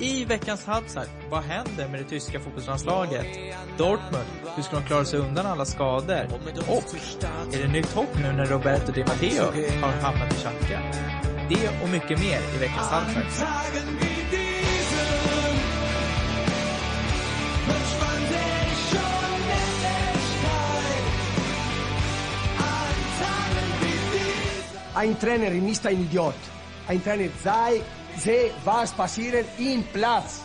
I veckans halvside, vad händer med det tyska fotbollslandslaget? Dortmund, hur ska de klara sig undan alla skador? Och är det nytt hopp nu när Roberto Di Matteo har hamnat i tjacka? Det och mycket mer i veckans halvside. Ein Trainer ist ein Idiot. Ein Trainer sei, Se was passieren im Platz.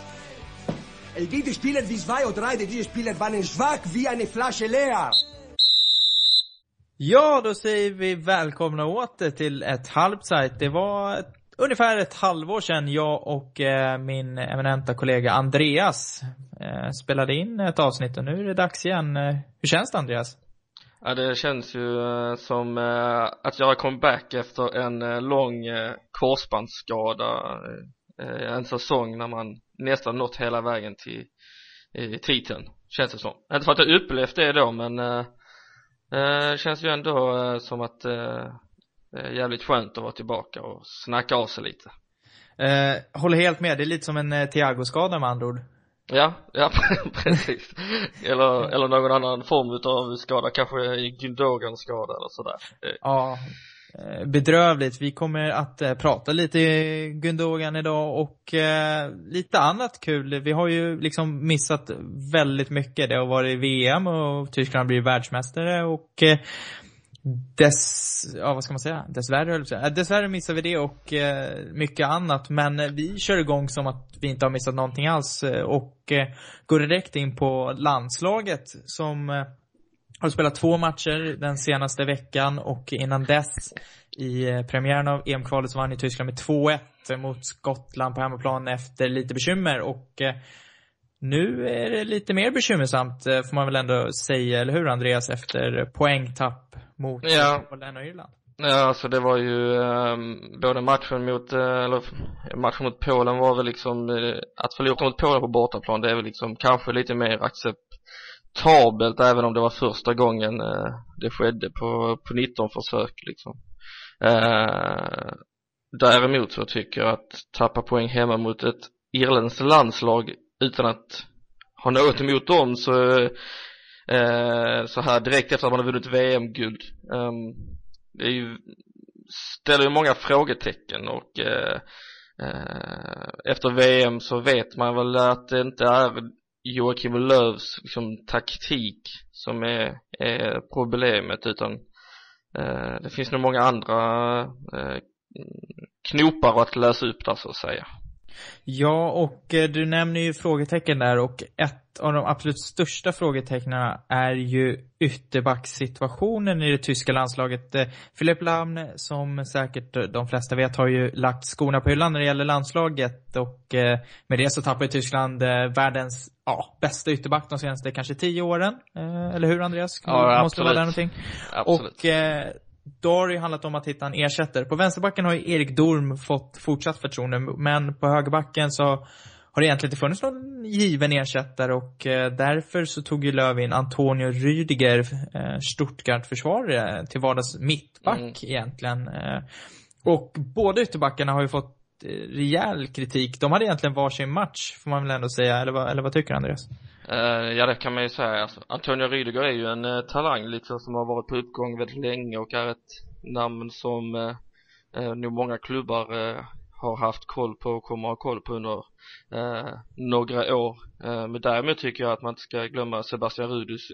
Die Spieler, die zwei oder drei, die Spieler waren schwach wie eine Flasche leer. Ja, då säger vi välkomna åter till ett halvsajt. Det var ett, ungefär ett halvår sedan jag och eh, min eminenta kollega Andreas eh, spelade in ett avsnitt och nu är det dags igen. Eh, hur känns det Andreas? Ja, det känns ju eh, som eh, att göra comeback efter en eh, lång korsbandsskada en säsong när man nästan nått hela vägen till titeln känns det som. Inte för att jag upplevt det då men det känns ju ändå som att det är jävligt skönt att vara tillbaka och snacka av sig lite. Håller helt med, det är lite som en Thiago-skada med andra ord. Ja, ja precis. Eller, eller någon annan form utav skada, kanske Gündogan skada eller sådär. Eh, ja, eh, bedrövligt. Vi kommer att eh, prata lite Gündogan idag och lite annat kul. Vi har ju liksom missat väldigt mycket. Det har varit VM och Tyskland blir världsmästare och dess, ja vad ska man säga, dessvärre äh, Dessvärre missar vi det och eh, mycket annat. Men eh, vi kör igång som att vi inte har missat någonting alls eh, och eh, går direkt in på landslaget som eh, har spelat två matcher den senaste veckan och innan dess i eh, premiären av EM-kvalet så vann ju Tyskland med 2-1 mot Skottland på hemmaplan efter lite bekymmer och nu är det lite mer bekymmersamt får man väl ändå säga, eller hur Andreas, efter poängtapp mot ja. Polen och Irland. Ja, alltså det var ju eh, både matchen mot, eh, eller matchen mot Polen var väl liksom, eh, att förlora mot Polen på bortaplan det är väl liksom kanske lite mer acceptabelt även om det var första gången eh, det skedde på, på 19 försök liksom. Eh, däremot så tycker jag att tappa poäng hemma mot ett irländskt landslag utan att ha något emot dem så eh, så här direkt efter att man har vunnit VM-guld um, ehm, det är ju ställer ju många frågetecken och eh, eh, efter VM så vet man väl att det inte är Joakim Lööfs liksom, taktik som är, är problemet utan eh, det finns nog många andra eh, knopar att lösa upp där så att säga. Ja, och eh, du nämner ju frågetecken där och ett av de absolut största frågetecknen är ju ytterbackssituationen i det tyska landslaget. Eh, Philipp Lahm, som säkert de flesta vet, har ju lagt skorna på hyllan när det gäller landslaget och eh, med det så tappar ju Tyskland världens ja, bästa ytterback de senaste kanske tio åren. Eller hur Andreas? Ja, Måste vara där någonting. Absolut. Och då har det ju handlat om att hitta en ersättare. På vänsterbacken har ju Erik Dorm fått fortsatt förtroende, men på högerbacken så har det egentligen inte funnits någon given ersättare och eh, därför så tog ju Löv in Antonio Rüdiger, eh, Stuttgart-försvarare, till vardags mittback mm. egentligen. Eh, och båda ytterbackarna har ju fått rejäl kritik. De hade egentligen varsin match, får man väl ändå säga. Eller vad, eller vad tycker du, Andreas? Uh, ja det kan man ju säga alltså, Antonio Rydiger är ju en uh, talang liksom som har varit på uppgång väldigt länge och är ett namn som uh, uh, nog många klubbar har haft koll på och kommer ha koll på under några år men däremot tycker jag att man inte ska glömma Sebastian Rudis,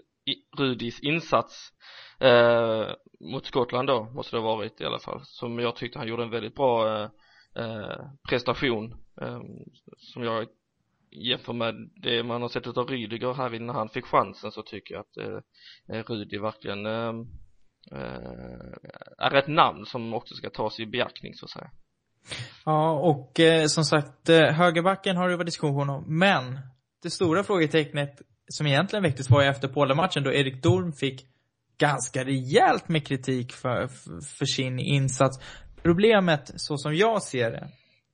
Rudis insats mot Skottland då måste det ha varit i alla fall som jag tyckte han gjorde en väldigt bra Eh, prestation ehm, som jag jämför med det man har sett av Rydiger här när han fick chansen så tycker jag att eh, eh Rudi verkligen ehm, eh, är ett namn som också ska tas i beaktning så att säga. Ja, och eh, som sagt, högerbacken har det varit diskussion om, men det stora frågetecknet som egentligen väcktes var ju efter Polen-matchen då Erik Dorm fick ganska rejält med kritik för, för, för sin insats. Problemet, så som jag ser det,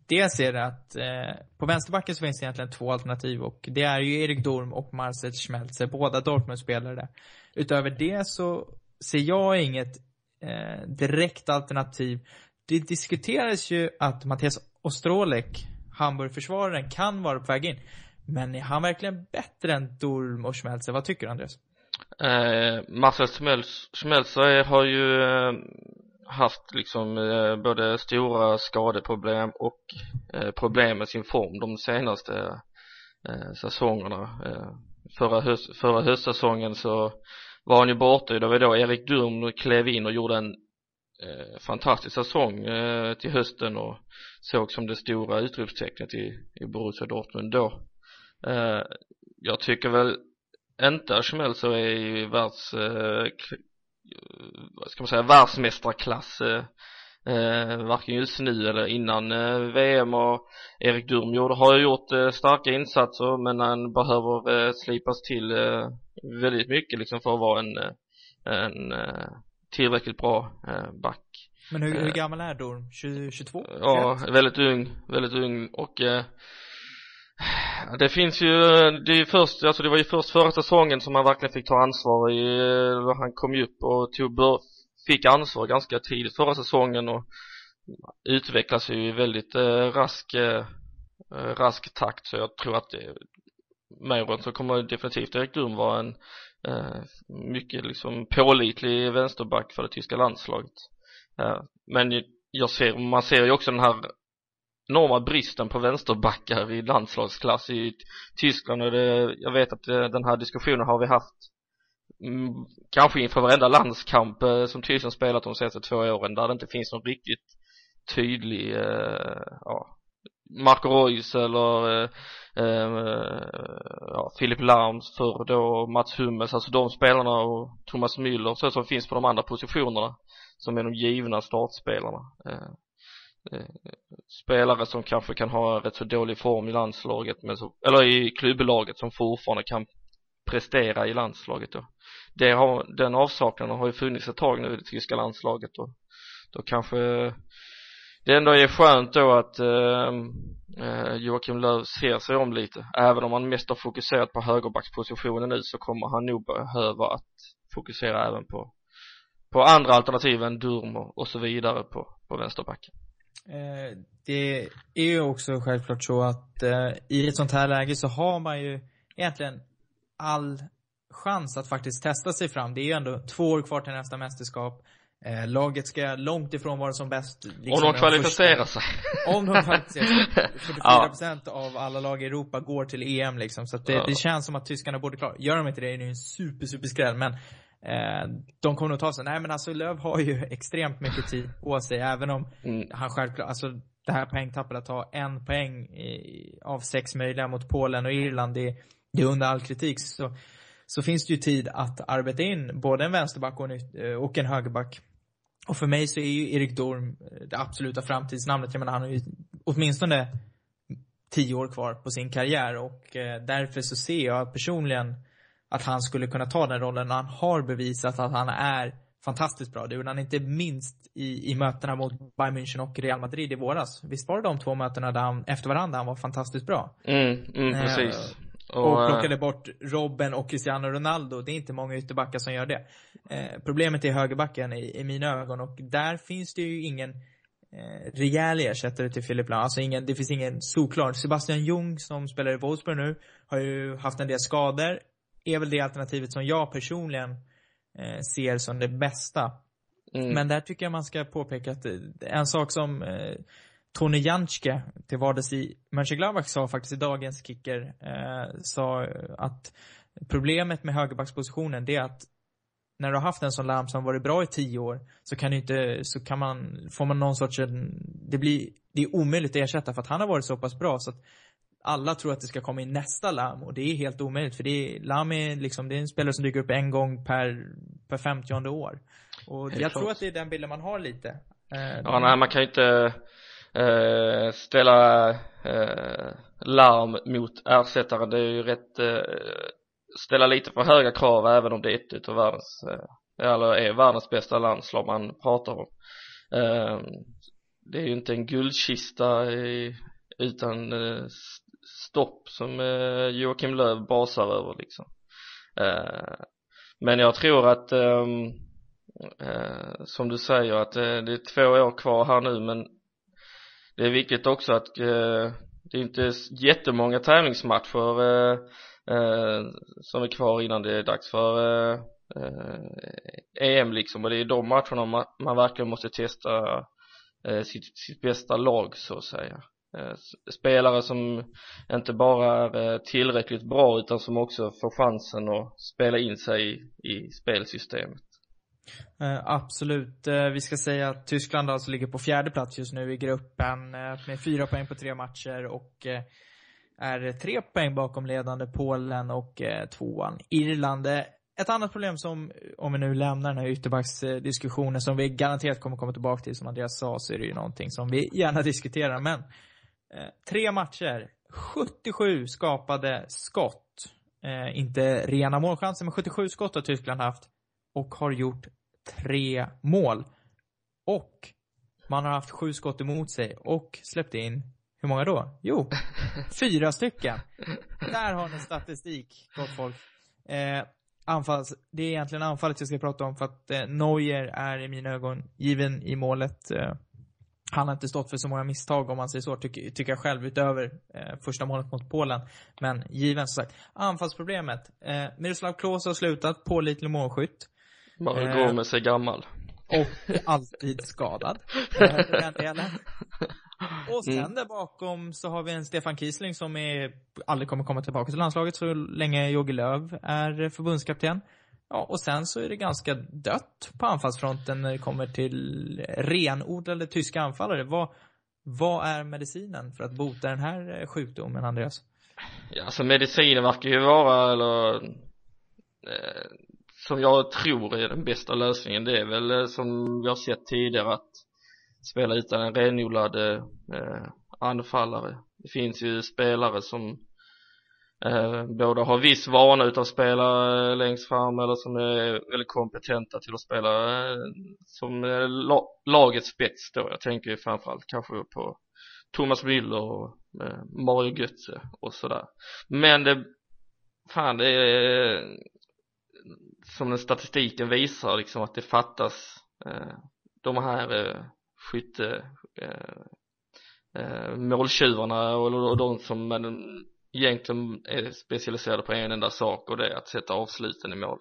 Dels är det att eh, på vänsterbacken så finns det egentligen två alternativ och det är ju Erik Dorm och Marcel Schmelzer, båda Dortmund-spelare. Utöver det så ser jag inget eh, direkt alternativ. Det diskuterades ju att Mattias Ostrolek Hamburg-försvararen kan vara på väg in. Men är han verkligen bättre än Durm och Schmelzer? Vad tycker du Andreas? Eh, Marcel Schmelzer har ju eh, haft liksom eh, både stora skadeproblem och eh, problem med sin form de senaste eh, säsongerna. Eh, förra, höst, förra höstsäsongen så var han ju borta det var då Erik Durm klev in och gjorde en eh, fantastisk säsong eh, till hösten och såg som det stora utropstecknet i, i Borussia Dortmund då. Eh, jag tycker väl inte att Schmelzer är ju världs eh, ska man säga världsmästarklass eh, eh, varken just nu eller innan eh, VM och Erik Durm gjorde, har ju gjort eh, starka insatser men han behöver eh, slipas till eh, väldigt mycket liksom för att vara en, eh, en eh, tillräckligt bra eh, back Men hur, hur gammal är Durm? 20, 22? Ja, väldigt ung, väldigt ung och eh, det finns ju, det är ju först, alltså det var ju först förra säsongen som han verkligen fick ta ansvar i, eh, han kom ju upp och tog, fick ansvar ganska tidigt förra säsongen och utvecklas ju i väldigt eh, rask, eh, eh rask takt. Så jag tror att det, med så kommer definitivt Erik Durm vara en eh, mycket liksom pålitlig vänsterback för det tyska landslaget. Eh, men jag ser, man ser ju också den här enorma bristen på vänsterbackar i landslagsklass i Tyskland. Och det, jag vet att eh, den här diskussionen har vi haft mm, kanske inför varenda landskamp eh, som Tyskland spelat de senaste två åren där det inte finns någon riktigt tydlig eh, ja, Marco Reus eller eh, eh, ja, Philip Larms för då Mats Hummels, alltså de spelarna och Thomas Müller så som finns på de andra positionerna som är de givna startspelarna Eh, Eh, spelare som kanske kan ha rätt så dålig form i landslaget men så, eller i klubblaget som fortfarande kan prestera i landslaget då. Det har, den avsaknaden har ju funnits ett tag nu i det tyska landslaget och då kanske det ändå är skönt då att eh, eh, Joakim Löw ser sig om lite. Även om han mest har fokuserat på högerbackspositionen nu så kommer han nog behöva att fokusera även på på andra alternativ än Durm och, och så vidare på, på vänsterbacken det är ju också självklart så att eh, i ett sånt här läge så har man ju egentligen all chans att faktiskt testa sig fram. Det är ju ändå två år kvar till nästa mästerskap. Eh, laget ska långt ifrån vara som bäst. Liksom om de kvalificerar sig. Om de kvalificerar sig. 44 procent ja. av alla lag i Europa går till EM liksom. Så att det, ja. det känns som att tyskarna borde klara. Gör de inte det är det en super, super skräll. Men Eh, de kommer nog ta sig. Nej men alltså Löv har ju extremt mycket tid på sig även om mm. han självklart, alltså det här poängtappet att ta en poäng i, av sex möjliga mot Polen och Irland, det, det är under all kritik. Så, så finns det ju tid att arbeta in både en vänsterback och en, eh, och en högerback. Och för mig så är ju Erik Dorm eh, det absoluta framtidsnamnet. Jag menar han har ju åtminstone tio år kvar på sin karriär och eh, därför så ser jag personligen att han skulle kunna ta den rollen. Han har bevisat att han är fantastiskt bra. Det gjorde han inte minst i, i mötena mot Bayern München och Real Madrid i våras. Visst var det de två mötena där han, efter varandra han var fantastiskt bra? Mm, mm eh, precis. Och, och plockade bort Robben och Cristiano Ronaldo. Det är inte många ytterbackar som gör det. Eh, problemet är högerbacken i, i mina ögon och där finns det ju ingen eh, rejäl ersättare till Philip Lahm. Alltså ingen, det finns ingen solklar. Sebastian Jung som spelar i Wolfsburg nu har ju haft en del skador är väl det alternativet som jag personligen eh, ser som det bästa. Mm. Men där tycker jag man ska påpeka att eh, en sak som eh, Tony Janske till vardags i Mönchengladbach sa faktiskt i dagens kicker, eh, sa att problemet med högerbackspositionen det är att när du har haft en sån larm som varit bra i tio år så kan du inte, så kan man, får man någon sorts, det blir, det är omöjligt att ersätta för att han har varit så pass bra så att alla tror att det ska komma in nästa Lam och det är helt omöjligt för det är, Lam är liksom, det är en spelare som dyker upp en gång per, per 50 år. Och helt jag klart. tror att det är den bilden man har lite. Eh, ja, nej, man kan ju inte eh, ställa eh, larm mot ersättaren. Det är ju rätt, eh, ställa lite för höga krav även om det är ett utav världens, eh, eller är världens bästa landslag man pratar om. Eh, det är ju inte en guldkista i, utan eh, stopp som eh, Joakim Löv basar över liksom. Eh, men jag tror att ehm, eh, som du säger att eh, det är två år kvar här nu men det är viktigt också att eh, det är inte jättemånga tävlingsmatcher eh, eh, som är kvar innan det är dags för eh, eh EM liksom. Och det är de matcherna man, man verkligen måste testa sitt, sitt bästa lag så att säga. Eh, spelare som inte bara är eh, tillräckligt bra utan som också får chansen att spela in sig i, i spelsystemet eh, absolut. Vi ska säga att Tyskland alltså ligger på fjärde plats just nu i gruppen med fyra poäng på tre matcher och är tre poäng bakom ledande Polen och tvåan Irland. Ett annat problem som, om vi nu lämnar den här ytterbacksdiskussionen som vi garanterat kommer komma tillbaka till, som Andreas sa, så är det ju någonting som vi gärna diskuterar. Men tre matcher, 77 skapade skott. inte rena målchanser, men 77 skott har Tyskland haft och har gjort tre mål. Och man har haft sju skott emot sig och släppt in, hur många då? Jo, fyra stycken. Där har ni statistik, gott folk. Eh, anfalls, det är egentligen anfallet jag ska prata om för att eh, Neuer är i mina ögon given i målet. Eh, han har inte stått för så många misstag om man säger så, tycker, tycker jag själv, utöver eh, första målet mot Polen. Men given som sagt. Anfallsproblemet. Eh, Miroslav Klose har slutat, pålitlig målskytt. Bara eh, med sig gammal. Och alltid skadad. Eh, den delen. Och sen mm. där bakom så har vi en Stefan Kiesling som är, aldrig kommer komma tillbaka till landslaget så länge Jogi Löw är förbundskapten. Ja, och sen så är det ganska dött på anfallsfronten när det kommer till renodlade tyska anfallare. Vad, vad är medicinen för att bota den här eh, sjukdomen, Andreas? Ja, alltså medicinen verkar ju vara, eller eh, som jag tror är den bästa lösningen det är väl eh, som vi har sett tidigare att spela utan en renodlad eh, anfallare det finns ju spelare som eh, både har viss vana utav att spela eh, längst fram eller som är väldigt kompetenta till att spela eh, som la lagets spets då. Jag tänker ju framförallt kanske på Thomas Müller och eh, Mario Götze och sådär. Men det fan det är som den statistiken visar liksom att det fattas eh, de här eh, skytte eh, eh, måltjuvarna och, och de som egentligen är specialiserade på en enda sak och det är att sätta avsluten i mål.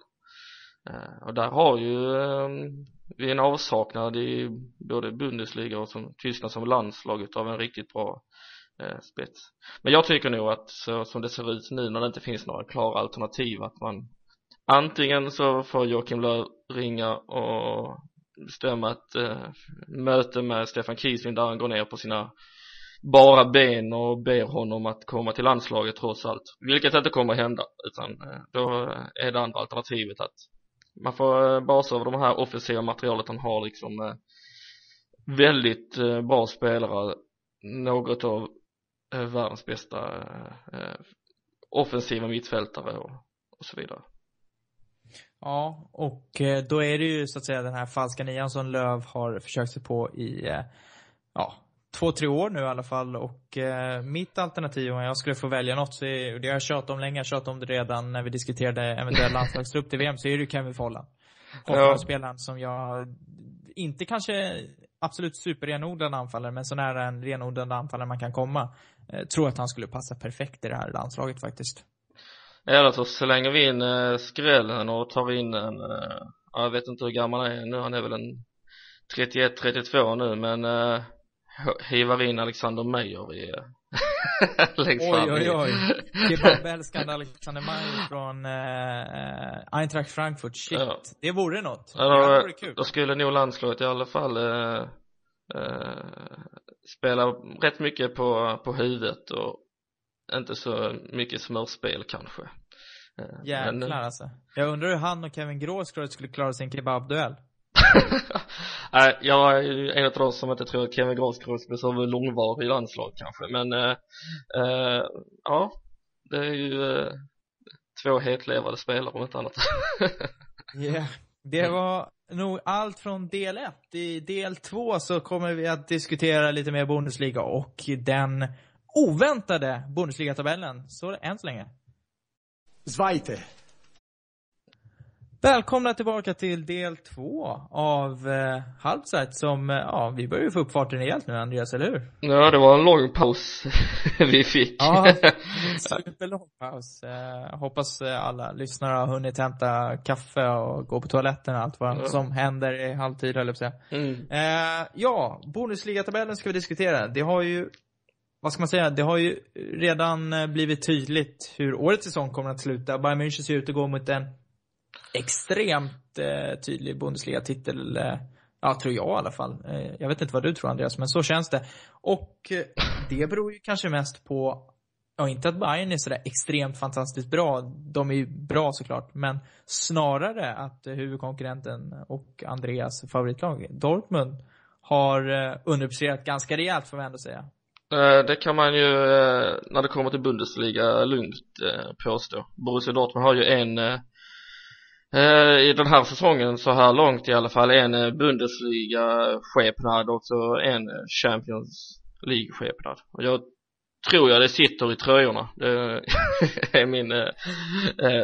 Eh, och där har ju ehm, vi en avsaknad i både Bundesliga och som Tyskland som landslaget av en riktigt bra eh, spets. Men jag tycker nog att så som det ser ut nu när det inte finns några klara alternativ att man antingen så får Joakim Löw ringa och bestämma ett eh, möte med Stefan Kiesling där han går ner på sina bara ben och ber honom att komma till landslaget trots allt. Vilket inte kommer att hända utan eh, då är det andra alternativet att man får eh, basa över de här offensiva materialet han har liksom eh, väldigt bra spelare något av världens bästa offensiva mittfältare och, och så vidare. Ja, och då är det ju så att säga den här falska nian som Löv har försökt sig på i, ja, två, tre år nu i alla fall. Och eh, mitt alternativ om jag skulle få välja något, så är, det har jag tjatat om länge, jag tjatat om det redan när vi diskuterade eventuell landslagstrupp till VM, så är det ju Kevin Follan. Hoffenheim-spelaren som jag, inte kanske absolut superrenodlad anfallare, men så nära en renodlad anfallare man kan komma. Eh, tror att han skulle passa perfekt i det här landslaget faktiskt. Eller så slänger vi in eh, skrällen och tar in en, eh, jag vet inte hur gammal han är nu, han är väl en 31-32 nu men eh, hivar in Alexander Meyer i eh, längst fram Oj oj. Oj, kebabälskande Alexander Meyer från eh, Eintracht Frankfurt, shit, ja. det vore något. Ja, då, det vore kul. då skulle nog landslaget i alla fall eh, eh, spela rätt mycket på, på huvudet och inte så mycket smörspel kanske. Eh, Jäklar Men, alltså. Jag undrar hur han och Kevin Gråskröt skulle klara sin kebabduell Nej, jag är ju en av de som inte tror att Kevin Gråskröt blir så långvarig i landslag kanske men äh, äh, ja det är ju äh, två hetlevade spelare om inte annat Ja, yeah. det var nog allt från del 1. I del 2 så kommer vi att diskutera lite mer Bundesliga och den oväntade Bundesliga-tabellen. Så än så länge. Zweite. Välkomna tillbaka till del två av eh, Halvside som, eh, ja, vi börjar ju få upp farten rejält nu Andreas, eller hur? Ja, det var en lång paus vi fick. Ja, superlång paus. Eh, hoppas alla lyssnare har hunnit hämta kaffe och gå på toaletten och allt vad Ja. som händer i halvtid, höll jag på att säga. Mm. Eh, ja, Bundesliga-tabellen ska vi diskutera. Det har ju, vad ska man säga, det har ju redan eh, blivit tydligt hur årets säsong kommer att sluta. Bayern München ser ut att gå mot en extremt eh, tydlig Bundesliga-titel. Eh, ja, tror jag i alla fall. Eh, jag vet inte vad du tror Andreas, men så känns det. Och eh, det beror ju kanske mest på Ja, inte att Bayern är sådär extremt fantastiskt bra. De är ju bra såklart, men snarare att eh, huvudkonkurrenten och Andreas favoritlag, Dortmund, har eh, underpresterat ganska rejält får man ändå säga. Eh, det kan man ju, eh, när det kommer till Bundesliga, lugnt eh, påstå. Borussia Dortmund har ju en, eh, Eh, i den här säsongen så här långt i alla fall, en eh, Bundesliga-skepnad och så en eh, Champions League-skepnad. Och jag tror jag det sitter i tröjorna. Det är min eh,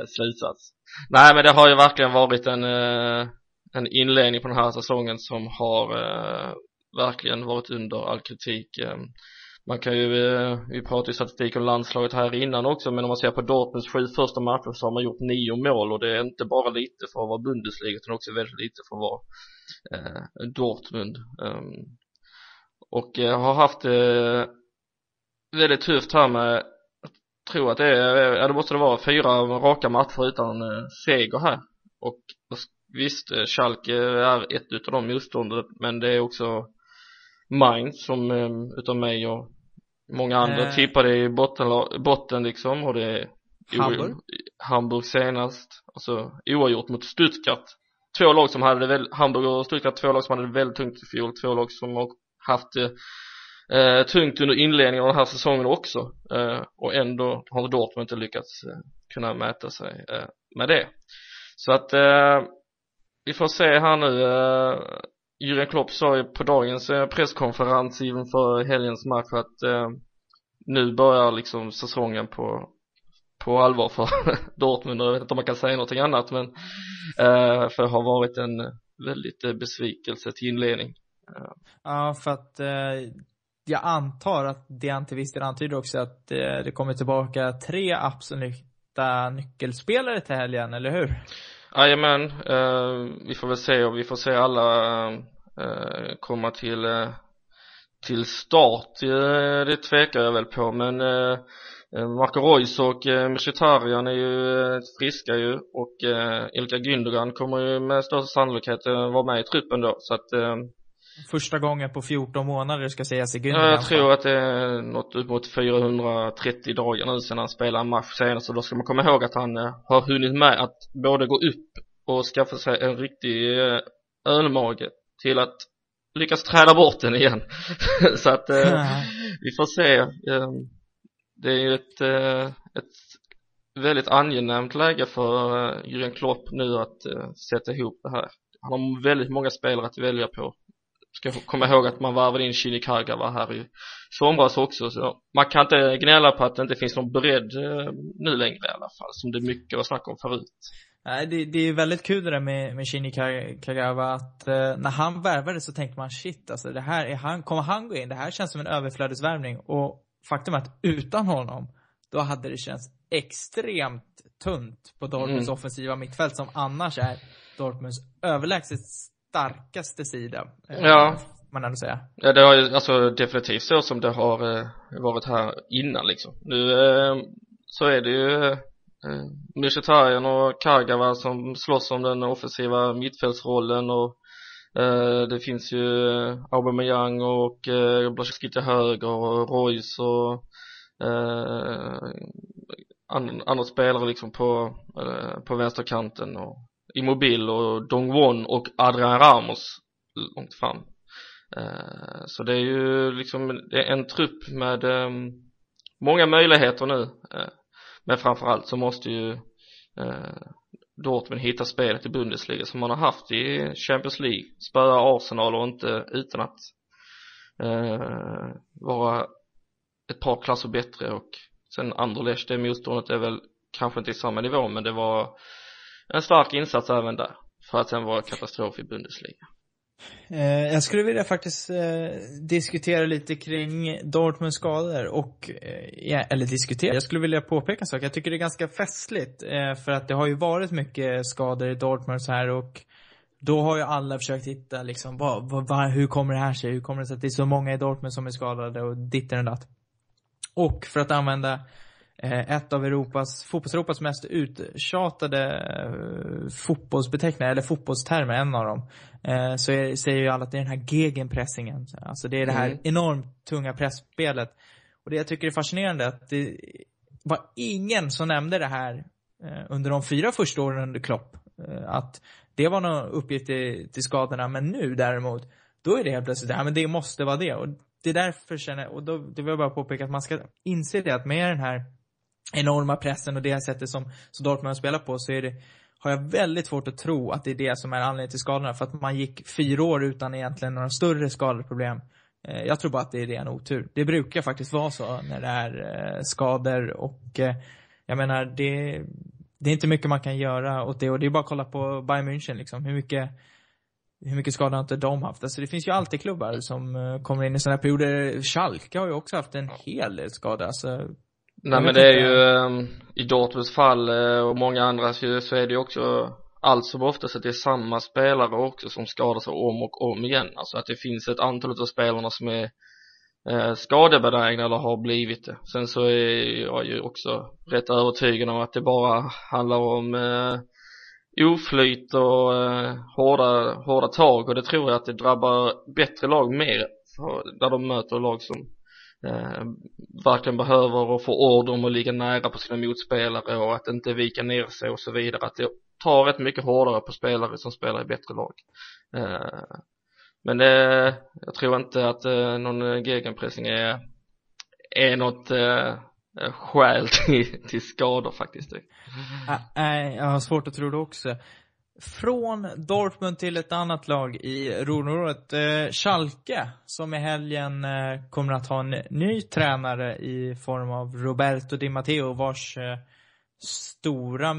slutsats. Nej men det har ju verkligen varit en, en inledning på den här säsongen som har eh, verkligen varit under all kritik. Man kan ju, eh, vi pratade ju statistik om landslaget här innan också men om man ser på Dortmunds sju första matcher så har man gjort nio mål och det är inte bara lite för att vara Bundesliga utan också väldigt lite för att vara eh, Dortmund. Um, och eh, har haft eh, väldigt tufft här med jag tror att det är, eh, ja det måste det vara fyra raka matcher utan eh, seger här och visst eh, Schalke är ett utav de motståndare, men det är också Mainz som eh, utav mig och många andra Eh. tippade i botten, botten liksom och det Hamburg? Hamburg senast, alltså oavgjort mot Stuttgart. Två lag som hade det väl, Hamburg och Stuttgart två lag som hade det väldigt tungt i fjol, två lag som har haft det eh, tungt under inledningen av den här säsongen också. Eh, och ändå har Dortmund inte lyckats eh, kunna mäta sig eh, med det. Så att eh, vi får se här nu eh, Jürgen Klopp sa ju på dagens eh, presskonferens inför helgens match att eh, nu börjar liksom säsongen på på allvar för Dortmund och jag vet inte om man kan säga någonting annat men eh, för det har varit en väldigt eh, besvikelse till inledning Ja, för att eh, jag antar att det del antyder också att eh, det kommer tillbaka tre absoluta nyckelspelare till helgen, eller hur? Jajamän, eh, vi får väl se och vi får se alla eh, komma till eh, till start, eh, det tvekar jag väl på men eh, eh, Marco Reus och eh, Mkhitaryan är ju eh, friska ju. Och eh, Ilka Gündogan kommer ju med största sannolikhet eh, vara med i truppen då. Så att eh, Första gången på 14 månader ska sägas i Ja, Gündogan. jag tror att det är något upp mot 430 dagar nu sedan han spelade en match senast. Så då ska man komma ihåg att han eh, har hunnit med att både gå upp och skaffa sig en riktig eh, ölmage till att lyckas träna bort den igen. Så att eh, vi får se. Eh, det är ju ett, eh, ett väldigt angenämt läge för eh, Jürgen Klopp nu att eh, sätta ihop det här. Han har väldigt många spelare att välja på. Ska komma ihåg att man varvade in Shinikaga var här i somras också så man kan inte gnälla på att det inte finns någon bredd nu längre i alla fall som det mycket att snacka om förut Nej, det, det är väldigt kul det där med, med Shinji Ka- Kagawa att eh, när han värvade så tänkte man shit alltså det här är han, kommer han gå in? Det här känns som en överflödesvärvning och faktum är att utan honom då hade det känts extremt tunt på Dortmunds Mm. offensiva mittfält som annars är Dortmunds överlägset starkaste sida. eh, Ja. Man ändå säga. Ja det har ju alltså definitivt så som det har eh, varit här innan liksom nu eh, så är det ju eh, Mm. Mkhitaryan och Kagawa som slåss om den offensiva mittfältsrollen och eh, det finns ju eh, Aubameyang och eh, till höger och Royce och eh, andra spelare liksom på, eh, på vänsterkanten och Immobil och Dongwon och Adrian Ramos. Långt fram. Eh, så det är ju liksom det är en trupp med eh, många möjligheter nu. Eh, men framförallt så måste ju eh, Dortmund hitta spelet i Bundesliga som man har haft i Champions League spöa Arsenal och inte utan att eh, vara ett par klasser bättre och sen Anderlecht det motståndet är väl kanske inte i samma nivå men det var en stark insats även där för att sen vara katastrof i Bundesliga. Eh, jag skulle vilja faktiskt eh, diskutera lite kring Dortmunds skador och, eh, ja, eller diskutera, jag skulle vilja påpeka en sak. Jag tycker det är ganska festligt eh, för att det har ju varit mycket skador i Dortmund så här och då har ju alla försökt hitta liksom, vad, vad, hur kommer det här sig? Hur kommer det sig att det är så många i Dortmund som är skadade och ditten och datt? Och för att använda ett av Europas, fotbolls-Europas mest uttjatade eh, fotbollsbeteckningar, eller fotbollstermer, en av dem, eh, så är, säger ju alla att det är den här gegenpressingen. Alltså det är det här Mm. enormt tunga pressspelet. Och det jag tycker är fascinerande är att det var ingen som nämnde det här eh, under de fyra första åren under Klopp. Eh, att det var någon uppgift till, till skadorna, men nu däremot, då är det helt plötsligt, ja men det måste vara det. Och det är därför känner och då, då vill jag bara påpeka att man ska inse det att med den här enorma pressen och det sättet som, som Dortmund spelar på så är det, har jag väldigt svårt att tro att det är det som är anledningen till skadorna. För att man gick fyra år utan egentligen några större skadeproblem. Eh, Jag tror bara att det är ren otur. Det brukar faktiskt vara så när det är eh, skador och eh, jag menar det, det är inte mycket man kan göra åt det och det är bara att kolla på Bayern München liksom. Hur mycket hur mycket skada har inte de haft? Alltså det finns ju alltid klubbar som eh, kommer in i sådana här perioder. Schalke har ju också haft en hel del skador. Alltså, Nej men det är ju, ehm, i Dortmunds fall eh, och många andra så, så är det ju också allt som oftast att det är samma spelare också som skadar sig om och om igen. Alltså att det finns ett antal av spelarna som är eh, skadebenägna eller har blivit det. Sen så är jag ju också rätt övertygad om att det bara handlar om eh, oflyt och eh, hårda, hårda tag och det tror jag att det drabbar bättre lag mer för, där de möter lag som eh, verkligen behöver och få order om att ligga nära på sina motspelare och att inte vika ner sig och så vidare. Att det tar rätt mycket hårdare på spelare som spelar i bättre lag. Eh, men det, jag tror inte att eh, någon gegenpressing är är något eh, skäl till, till skador faktiskt. Nej, jag har svårt att tro det också. Från Dortmund till ett annat lag i Ruhrområdet. Eh, Schalke, som i helgen eh, kommer att ha en ny tränare i form av Roberto Di Matteo, vars eh, stora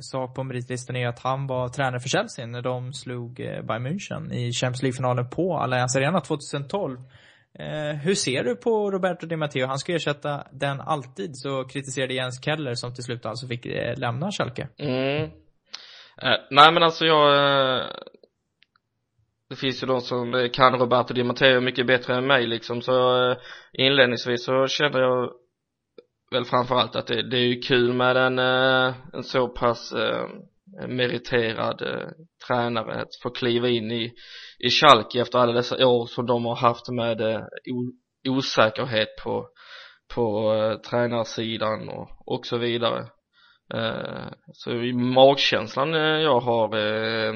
sak på meritlistan är att han var tränare för Chelsea när de slog eh, Bayern München i Champions League-finalen på Allianz Arena 2012. Eh, hur ser du på Roberto Di Matteo? Han ska ersätta den alltid så kritiserade Jens Keller som till slut alltså fick eh, lämna Schalke. Mm. Eh, nej men alltså jag eh, Det finns ju de som kan Roberto Di Matteo mycket bättre än mig liksom. Så eh, inledningsvis så kände jag väl framförallt att det, det är ju kul med en, eh, en så pass eh, meriterad eh, tränare att få kliva in i, i Schalke efter alla dessa år som de har haft med eh, o, osäkerhet på, på eh, tränarsidan och, och så vidare. Eh, så i magkänslan eh, jag har eh,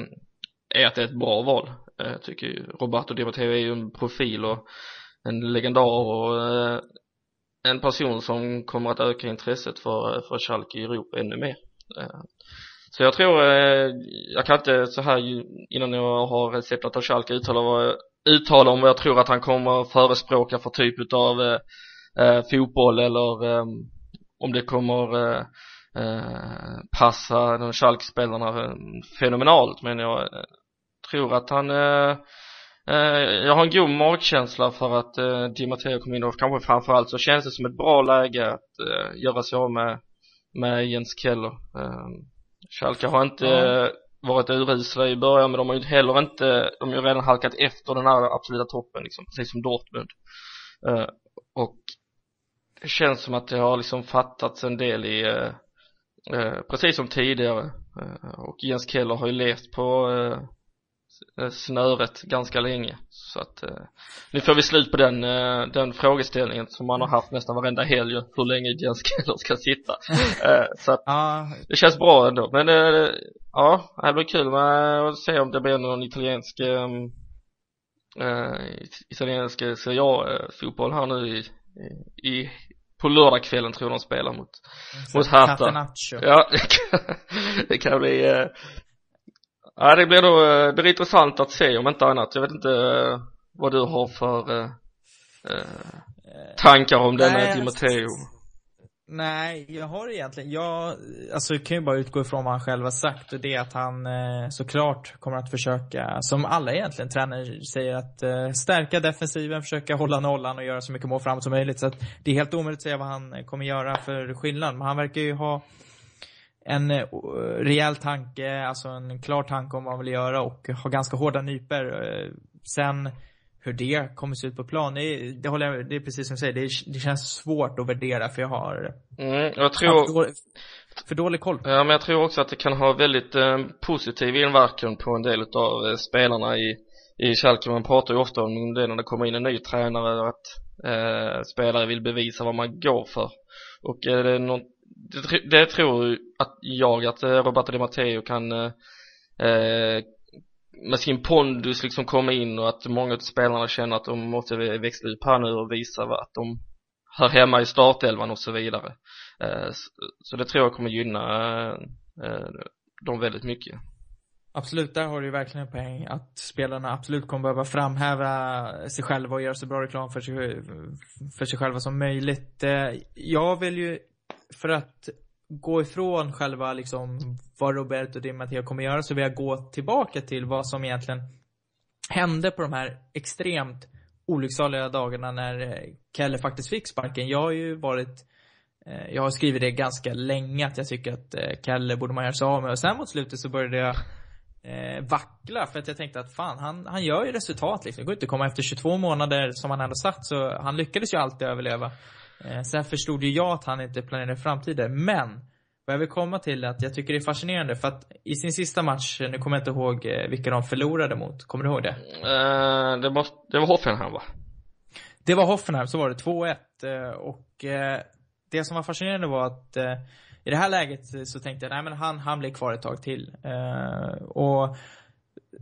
är att det är ett bra val. Jag tycker ju Roberto Di Matteo är ju en profil och en legendar och en person som kommer att öka intresset för, för Schalke i Europa ännu mer. Så jag tror, jag kan inte så här innan jag har sett att Schalke uttala, vad, uttala om vad jag tror att han kommer förespråka för typ utav eh, eh, fotboll eller eh, om det kommer eh, eh, passa de Schalke-spelarna fenomenalt men jag eh, tror att han eh, eh, jag har en god magkänsla för att eh, Di Matteo kom in och kanske framförallt så känns det som ett bra läge att eh, göra sig av med, med Jens Keller. Eh, Schalke har inte eh, varit urusla i början men de har ju heller inte, de har ju redan halkat efter den här absoluta toppen liksom, precis som Dortmund. Eh, och det känns som att det har liksom fattats en del i eh, precis som tidigare. Eh, och Jens Keller har ju levt på eh, snöret ganska länge. Så att nu får vi slut på den, den frågeställningen som man har haft nästan varenda helg hur länge Jens Keller ska sitta. Så att det känns bra ändå. Men ja det blir kul. Med att se om det blir någon italiensk eh, eh, italiensk Serie A eh, fotboll här nu i, i på lördagskvällen tror jag de spelar mot Mot Hertha. Catenaccio. Ja, det kan, det kan bli eh, Ja det blir då, eh, det blir intressant att se om inte annat Jag vet inte eh, vad du har för eh, eh, tankar om denna Matteo Nej, jag har egentligen, jag, alltså jag kan ju bara utgå ifrån vad han själv har sagt och det är att han eh, såklart kommer att försöka, som alla egentligen tränare säger, att eh, stärka defensiven, försöka hålla nollan och göra så mycket mål framåt som möjligt. Så att det är helt omöjligt att säga vad han eh, kommer göra för skillnad. Men han verkar ju ha en uh, rejäl tanke, alltså en klar tanke om vad han vill göra och ha ganska hårda nyper. Uh, sen hur det kommer se ut på plan, det, är, det håller jag, det är precis som du säger, det, det känns svårt att värdera för jag har mm, jag tror för dålig, för dålig koll. Ja, men jag tror också att det kan ha väldigt eh, positiv inverkan på en del av eh, spelarna i, i Schalke. Man pratar ju ofta om det när det kommer in en ny tränare att eh, spelare vill bevisa vad man går för. Och är det något det, det tror att jag att eh, Roberto Di Matteo kan eh, eh med sin pondus liksom komma in och att många av spelarna känner att de måste växla upp här nu och visa att de hör hemma i startelvan och så vidare. Eh, så det tror jag kommer gynna eh, dem väldigt mycket. Absolut, där har du ju verkligen en poäng att spelarna absolut kommer behöva framhäva sig själva och göra så bra reklam för sig, för sig själva som möjligt. Eh, jag vill ju, för att gå ifrån själva liksom vad Roberto Di Matteo kommer göra så vill jag gå tillbaka till vad som egentligen hände på de här extremt olycksaliga dagarna när eh, Kelle faktiskt fick sparken. Jag har ju varit eh, jag har skrivit det ganska länge att jag tycker att eh, Kelle borde man göra sig av med och sen mot slutet så började jag vackla för att jag tänkte att fan han, han gör ju resultat liksom. Det går inte att komma efter 22 månader som han ändå satt så han lyckades ju alltid överleva. Eh, sen förstod ju jag att han inte planerade framtiden, men vad jag vill komma till är att jag tycker det är fascinerande för att i sin sista match, nu kommer jag inte ihåg eh, vilka de förlorade mot, kommer du ihåg det? Uh, det, måste, det var Hoffenheim va? Det var Hoffenheim, så var det 2-1 och det som var fascinerande var att i det här läget så tänkte jag, nej men han, han blir kvar ett tag till. och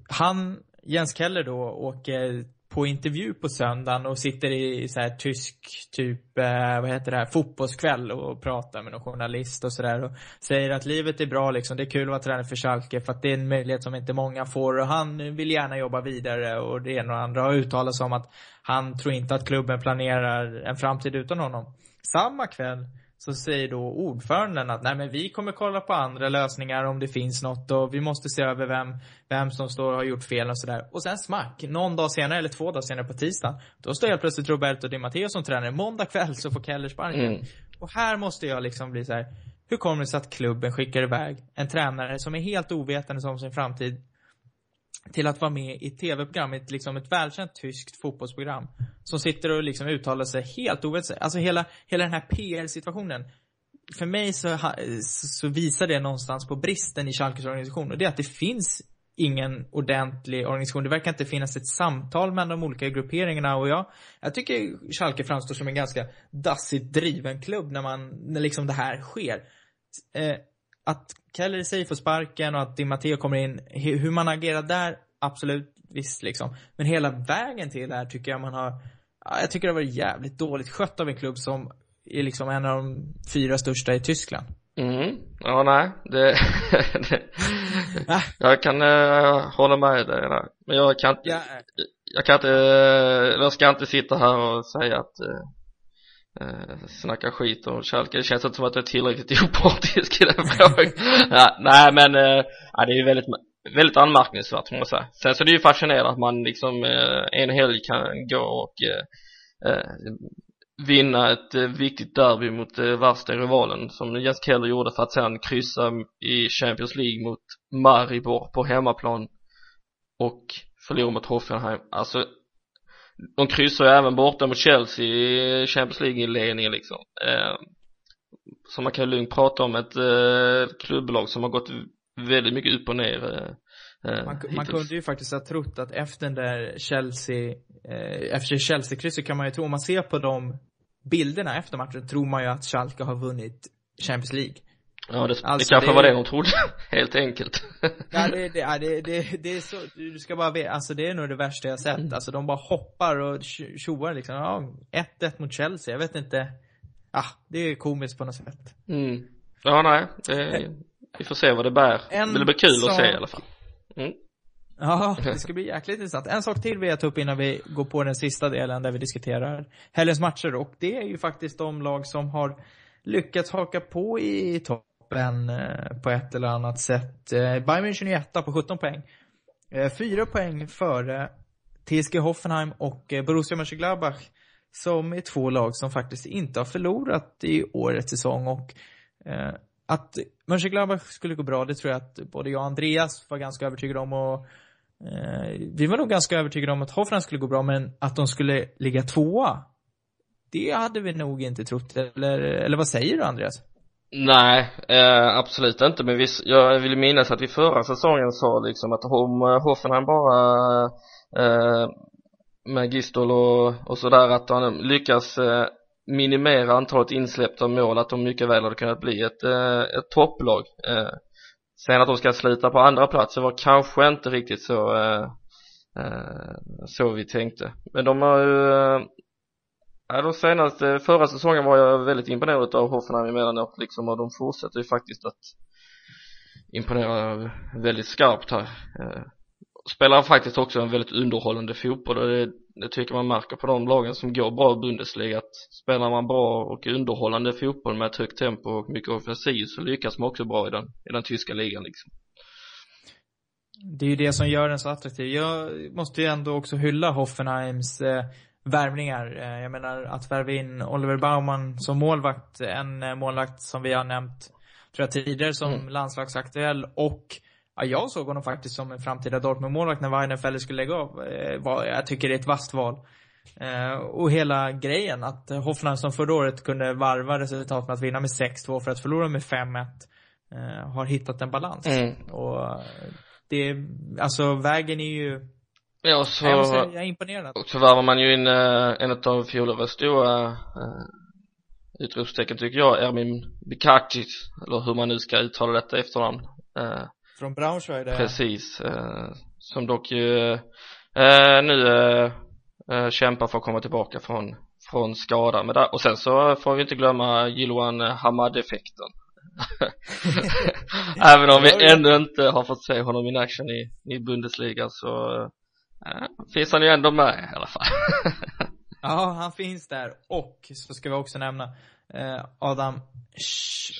han, Jens Keller då, åker på intervju på söndagen och sitter i så här tysk, typ, eh, vad heter det här, fotbollskväll och pratar med någon journalist och sådär och säger att livet är bra liksom, det är kul att vara tränare för Schalke för att det är en möjlighet som inte många får och han vill gärna jobba vidare och det ena och andra har uttalat sig om att han tror inte att klubben planerar en framtid utan honom. Samma kväll så säger då ordföranden att nej men vi kommer kolla på andra lösningar om det finns något och vi måste se över vem, vem som står och har gjort fel och sådär. Och sen smack, någon dag senare eller två dagar senare på tisdagen, då står helt plötsligt Roberto Di Matteo som tränare. Måndag kväll så får Keller sparken. Mm. Och här måste jag liksom bli så här, hur kommer det sig att klubben skickar iväg en tränare som är helt ovetande om sin framtid till att vara med i ett tv-program, ett, liksom ett välkänt tyskt fotbollsprogram. Som sitter och liksom uttalar sig helt ovetande. Alltså hela, hela den här PR-situationen. För mig så, så visar det någonstans på bristen i Schalkes organisation. Och det är att det finns ingen ordentlig organisation. Det verkar inte finnas ett samtal mellan de olika grupperingarna och jag, jag tycker Schalke framstår som en ganska dassigt driven klubb när man, när liksom det här sker. Eh, att Keller i sig får sparken och att Di Matteo kommer in, hur man agerar där, absolut, visst liksom. Men hela vägen till det här tycker jag man har, jag tycker det har varit jävligt dåligt skött av en klubb som är liksom en av de fyra största i Tyskland. Mm, ja nej, det, det jag kan uh, hålla med dig där. Men jag kan inte, ja. jag kan inte, uh, jag ska inte sitta här och säga att uh, eh, snacka skit om Schalke. Det känns inte som att jag är tillräckligt opartisk i den frågan. ja, nej men, eh, ja, det är ju väldigt, väldigt anmärkningsvärt får man säga. Sen så är det ju fascinerande att man liksom eh, en helg kan gå och eh, eh vinna ett eh, viktigt derby mot eh, värsta rivalen som Jens Keller gjorde för att sen kryssa i Champions League mot Maribor på hemmaplan och förlora mot Hoffenheim. Alltså de kryssar ju även borta mot Chelsea i Champions League-inledningen liksom eh, så man kan lugnt prata om ett eh, klubblag som har gått väldigt mycket upp och ner eh, eh man, man kunde ju faktiskt ha trott att efter den där Chelsea, eh, efter Chelsea-krysset kan man ju tro, om man ser på de bilderna efter matchen, tror man ju att Schalke har vunnit Champions League. Ja, det, alltså, det kanske det, var det de trodde, helt enkelt. ja, det, det, det, det, det är så, du ska bara veta, alltså det är nog det värsta jag sett. Alltså de bara hoppar och tjoar liksom. Ja, 1-1 mot Chelsea, jag vet inte. Ja, det är komiskt på något sätt. Mm. Ja, nej, det, vi får se vad det bär. En det blir kul sak... att se i alla fall. Mm. Ja, det ska bli jäkligt intressant. En sak till vill jag ta upp innan vi går på den sista delen där vi diskuterar helgens matcher och det är ju faktiskt de lag som har lyckats haka på i toppen eh, på ett eller annat sätt. Eh, Bayern München är etta på 17 poäng. Eh, fyra poäng före TSG Hoffenheim och Borussia Mönchengladbach som är två lag som faktiskt inte har förlorat i årets säsong och att Mönchengladbach skulle gå bra, det tror jag att både jag och Andreas var ganska övertygade om och eh, vi var nog ganska övertygade om att Hoffenheim skulle gå bra, men att de skulle ligga tvåa, det hade vi nog inte trott, eller, eller vad säger du Andreas? Nej, eh, absolut inte, men vi, jag vill minnas att vi förra säsongen sa liksom att om eh, Hoffenheim bara eh, med Gistol och, och sådär att han lyckas eh, minimera antalet insläppta mål att de mycket väl hade kunnat bli ett, eh, ett topplag. Eh, sen att de ska sluta på andra plats var kanske inte riktigt så eh, eh, så vi tänkte. Men de har ju eh, Ja, de senaste, förra säsongen var jag väldigt imponerad av Hoffenheim emellanåt liksom och de fortsätter ju faktiskt att imponera väldigt skarpt här. Eh, spelar faktiskt också en väldigt underhållande fotboll och det, det tycker man märker på de lagen som går bra i Bundesliga att spelar man bra och underhållande fotboll med ett högt tempo och mycket offensiv så lyckas man också bra i den, i den tyska ligan liksom Det är ju det som gör den så attraktiv. Jag måste ju ändå också hylla Hoffenheims eh, värvningar. Eh, jag menar att värva in Oliver Baumann som målvakt, en eh, målvakt som vi har nämnt, tror jag tidigare som mm. landslagsaktuell och Ja, jag såg honom faktiskt som en framtida Dortmund-målvakt när Weidenfeller skulle lägga av. Eh, jag tycker det är ett vasst val. Eh, och hela grejen att Hoffenheim som förra året kunde varva resultatet med att vinna med 6-2 för att förlora med 5-1 eh, har hittat en balans. Mm. Och det, alltså vägen är ju Ja, så, jag, säga, jag är imponerad. Och så värvar man ju in en av fjolårets stora utropstecken tycker jag, Ermin Bikacic, eller hur man nu ska uttala detta efternamn. Från Braunschweig där. Precis, eh, som dock ju eh, nu eh, eh, kämpar för att komma tillbaka från, från skada med det. och sen så får vi inte glömma Jiloan Hamad-effekten Även om vi ännu inte har fått se honom in action i, i Bundesliga så äh, finns han ju ändå med i alla fall Ja, han finns där och så ska vi också nämna eh, Adam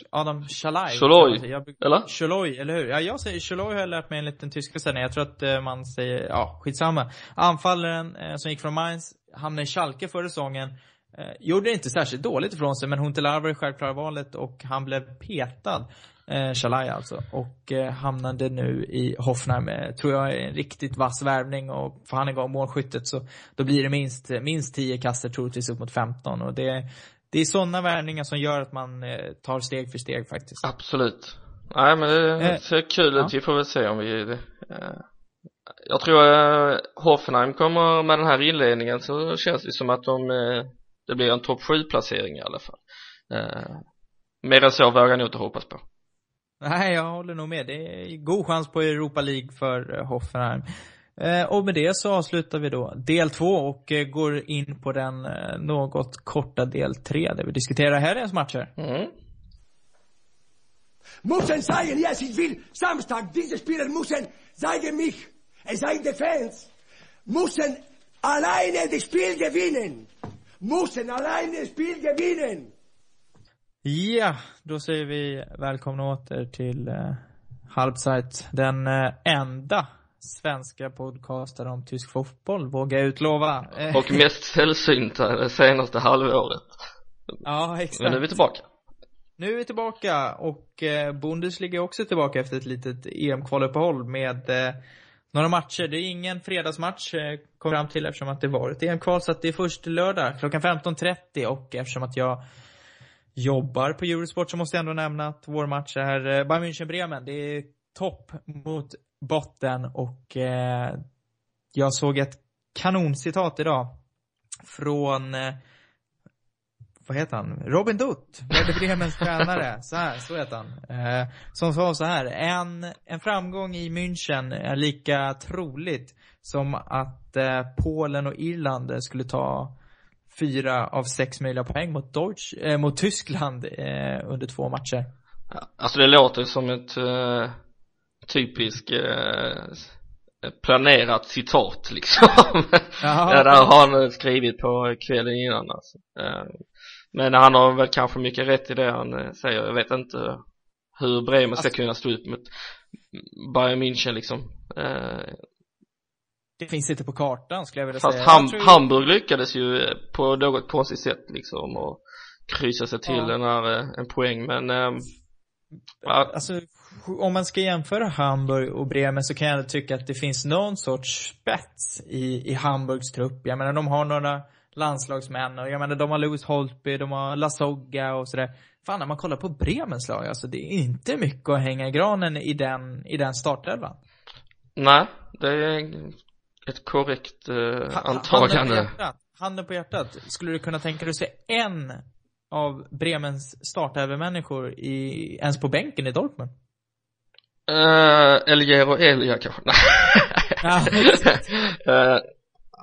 Adam Shalai Sholoi, eller? Sholoi, eller hur? Ja, jag säger Sholoi har jag lärt mig en liten tyska sändning. Jag tror att eh, man säger, ja, skitsamma. Anfallaren eh, som gick från Mainz, hamnade i Schalke förra säsongen. Eh, gjorde inte särskilt dåligt ifrån sig, men Huntelaar var det självklara valet och han blev petad. Eh, Shalai alltså. Och eh, hamnade nu i Hoffenheim. Eh, tror jag är en riktigt vass värvning och får han igång målskyttet så då blir det minst, minst 10 kaster troligtvis upp mot 15 och det det är sådana värvningar som gör att man eh, tar steg för steg faktiskt. Absolut. Nej men det eh, ser kul ut, vi får väl se om vi eh, Jag tror eh, Hoffenheim kommer med den här inledningen så känns det som att de eh, det blir en topp 7 placering i alla fall. Eh, mer än så vågar jag nog inte hoppas på. Nej, jag håller nog med. Det är god chans på Europa League för Hoffenheim. Eh, och med det så avslutar vi då del två och eh, går in på den eh, något korta del tre där vi diskuterar helgens matcher. Mm. Mussen sagen, ja, sie will Samstag, diese Spieler müssen, sagen mich, es seien die Fans, müssen alleine das Spiel gewinnen. Müssen alleine das Spiel gewinnen. Ja, då säger vi välkomna åter till uh, Halbzeit, den uh, enda svenska podcaster om tysk fotboll, vågar jag utlova. Och mest sällsynta det senaste halvåret. Ja, exakt. Men nu är vi tillbaka. Nu är vi tillbaka och eh, Bundesliga är också tillbaka efter ett litet EM-kvaluppehåll med eh, några matcher. Det är ingen fredagsmatch, eh, kom fram till eftersom att det var ett EM-kval, så att det är först lördag klockan 15.30 och eftersom att jag jobbar på Eurosport så måste jag ändå nämna att vår match är eh, Bayern München-Bremen. Det är topp mot botten och eh, jag såg ett kanoncitat idag från eh, vad heter han? Robin Dutt, Werder Bremens tränare. Så här, så heter han. Eh, som sa så här. En, en framgång i München är lika troligt som att eh, Polen och Irland skulle ta fyra av sex möjliga poäng mot, Deutsch, eh, mot Tyskland eh, under två matcher. Alltså det låter som ett eh, typisk eh, planerat citat liksom ja, där har han skrivit på kvällen innan alltså. Eh, Men han har väl kanske mycket rätt i det han eh, säger. Jag vet inte hur Bremen ska Alltså- kunna stå upp mot Bayern München liksom. Eh, Det finns inte på kartan skulle jag vilja fast säga. Ham Jag tror- Hamburg lyckades ju på något konstigt sätt liksom och kryssa sig till Ja. den här, en poäng men ja, Alltså, om man ska jämföra Hamburg och Bremen så kan jag tycka att det finns någon sorts spets i, i Hamburgs trupp. Jag menar, de har några landslagsmän och jag menar, de har Louis Holtby, de har Lasogga och sådär. Fan, när man kollar på Bremens lag, alltså det är inte mycket att hänga i granen i den, i den startelvan. nej det är ett korrekt eh, Ha- Handen på antagande. hjärtat, handen på hjärtat. Skulle du kunna tänka dig att se en av Bremens startelvemänniskor i, ens på bänken i Dortmund? Uh, Elger och Elia kanske? Nej. Ja, Eh,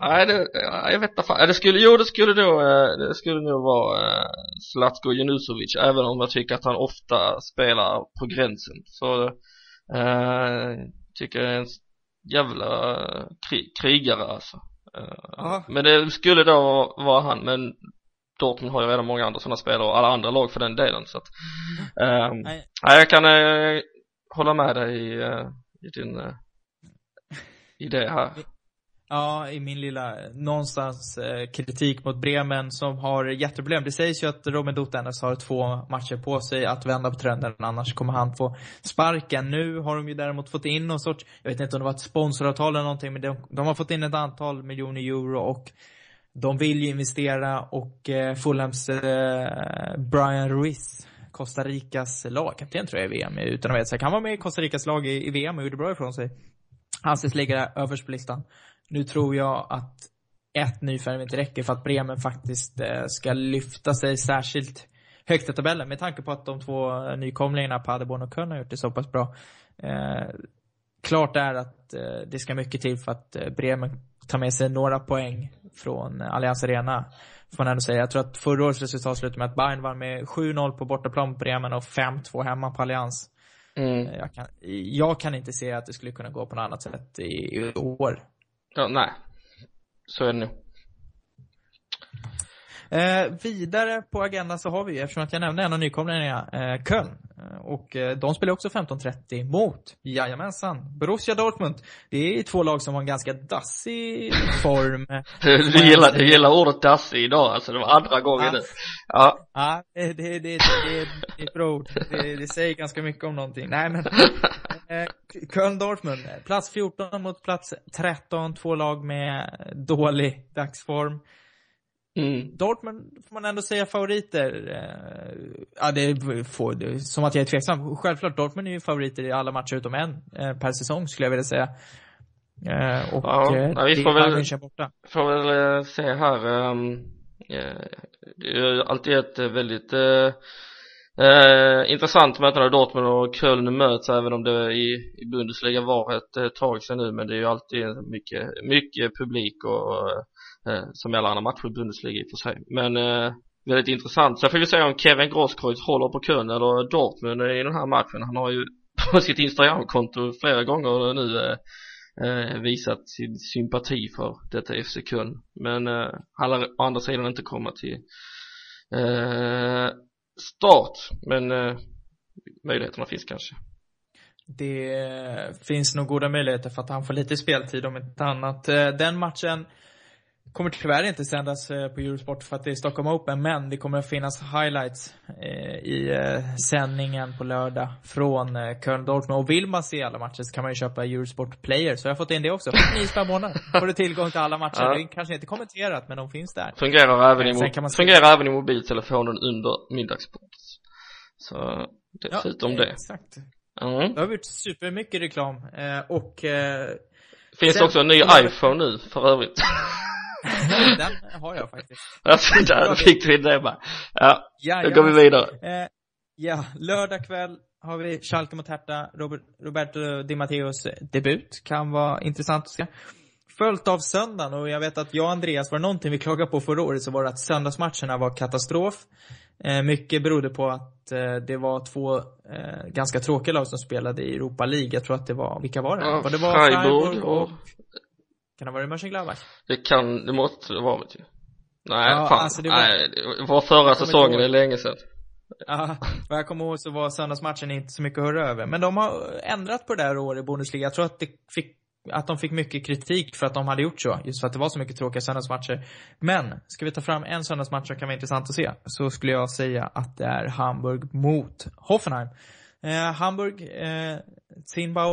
Nej, det, ja, jag vet inte fan. Det skulle, jo det skulle då, eh, det skulle nog vara uh, Zlatko Junusovic, även om jag tycker att han ofta spelar på gränsen. Så, uh, tycker jag är en jävla kri, krigare alltså. Eh, Ja. Men det skulle då vara han, men Dortmund har ju redan många andra sådana spelare och alla andra lag för den delen så att ehm, Nej. Nej, jag kan eh, hålla med dig i, eh, i din uh, idé här. Ja, i min lilla, någonstans eh, kritik mot Bremen som har jätteproblem. Det sägs ju att Robin Dotenes har två matcher på sig att vända på trenden, annars kommer han få sparken. Nu har de ju däremot fått in någon sorts, jag vet inte om det var ett sponsoravtal eller någonting, men de, de har fått in ett antal miljoner euro och de vill ju investera och eh, Fulhams eh, Brian Ruiz, Costa Ricas lagkapten tror jag i VM, utan att veta säkert. Han var med i Costa Ricas lag i, i VM och gjorde bra ifrån sig. Anses ligga överst på listan. Nu tror jag att ett nyfärg inte räcker för att Bremen faktiskt eh, ska lyfta sig särskilt högt i tabellen med tanke på att de två eh, nykomlingarna Paderborn och Köln har gjort det så pass bra. Eh, klart är att eh, det ska mycket till för att eh, Bremen tar med sig några poäng från eh, Allianz Arena. Får man ändå säga. Jag tror att förra årets resultat slutade med att Bayern vann med 7-0 på bortaplan på Bremen och 5-2 hemma på Allianz. Mm. Eh, Jag kan, jag kan inte se att det skulle kunna gå på något annat sätt i, i år. Ja, nej. Så är det nog. Eh, vidare på agendan så har vi, eftersom att jag nämnde en av nykomlingarna, eh, Köln. Eh, och eh, de spelar också 15.30 mot, jajamensan, Borussia Dortmund. Det är två lag som har en ganska dassig form. Du, du, gillar, du gillar ordet dassig idag alltså, det var andra gången Ja. nu. Ja. Ja, det, det, det, det, det, det är ett bra ord. Det, det säger ganska mycket om någonting. Nej men, eh, Köln-Dortmund, plats 14 mot plats 13, två lag med dålig dagsform. Mm. Dortmund får man ändå säga favoriter. Eh, Ja, det får det, som att jag är tveksam. Självklart, Dortmund är ju favoriter i alla matcher utom en eh, per säsong skulle jag vilja säga. Eh, Och Ja, ja, vi får är väl- borta. Får väl se här. ehm, eh, det är ju alltid ett väldigt eh, intressant möte när Dortmund och Köln möts även om det i, i Bundesliga var ett eh, tag sedan nu men det är ju alltid mycket, mycket publik och Eh, som i alla andra matcher i Bundesliga i och för sig. Men eh, väldigt intressant. Så får vi se om Kevin Grosskreutz håller på Köln eller Dortmund i den här matchen. Han har ju på sitt Instagramkonto flera gånger nu eh, eh visat sin sympati för detta FC Köln. Men eh, han lär å andra sidan inte komma till eh, start. Men eh, möjligheterna finns kanske. Det eh, finns nog goda möjligheter för att han får lite speltid om inte annat. Den matchen kommer tyvärr inte sändas eh, på Eurosport för att det är Stockholm Open, men det kommer att finnas highlights eh, i eh, sändningen på lördag från Köln Dortmund. Och vill man se alla matcher så kan man ju köpa Eurosport Player, så jag har fått in det också. 9 spänn månader får du tillgång till alla matcher. Ja. Det är kanske inte kommenterat, men de finns där. Fungerar även, i, mo- fungerar även i mobiltelefonen under middagsbordet. Så dessutom ja, det. Exakt. Mm. Det har gjort supermycket reklam. Och Finns Sen- också en ny iPhone nu för övrigt. den har jag faktiskt. alltså där fick vi det bara. Ja, Ja, då går vi vidare. Eh, ja, lördag kväll har vi Schalke mot Hertha, Robert, Roberto Di Matteos debut. Kan vara intressant att se. Följt av söndagen och jag vet att jag och Andreas, var någonting vi klagade på förra året så var det att söndagsmatcherna var katastrof. Eh, mycket berodde på att eh, det var två eh, ganska tråkiga lag som spelade i Europa League. Jag tror att det var, vilka var det? Ja, Var det var Freiburg Freiburg och, kan det ha varit Mönchengladbach? det kan, det måste det vara du. Nej, Ja, fan. alltså det var- Nej, det var förra säsongen, det är länge sedan. Ja, vad jag kommer ihåg så var söndagsmatchen inte så mycket att hurra över. Men de har ändrat på det här året i Bundesliga. Jag tror att, det fick, att de fick mycket kritik för att de hade gjort så. Just för att det var så mycket tråkiga söndagsmatcher. Men, ska vi ta fram en söndagsmatch som kan vara intressant att se, så skulle jag säga att det är Hamburg mot Hoffenheim. Eh, Hamburg, eh,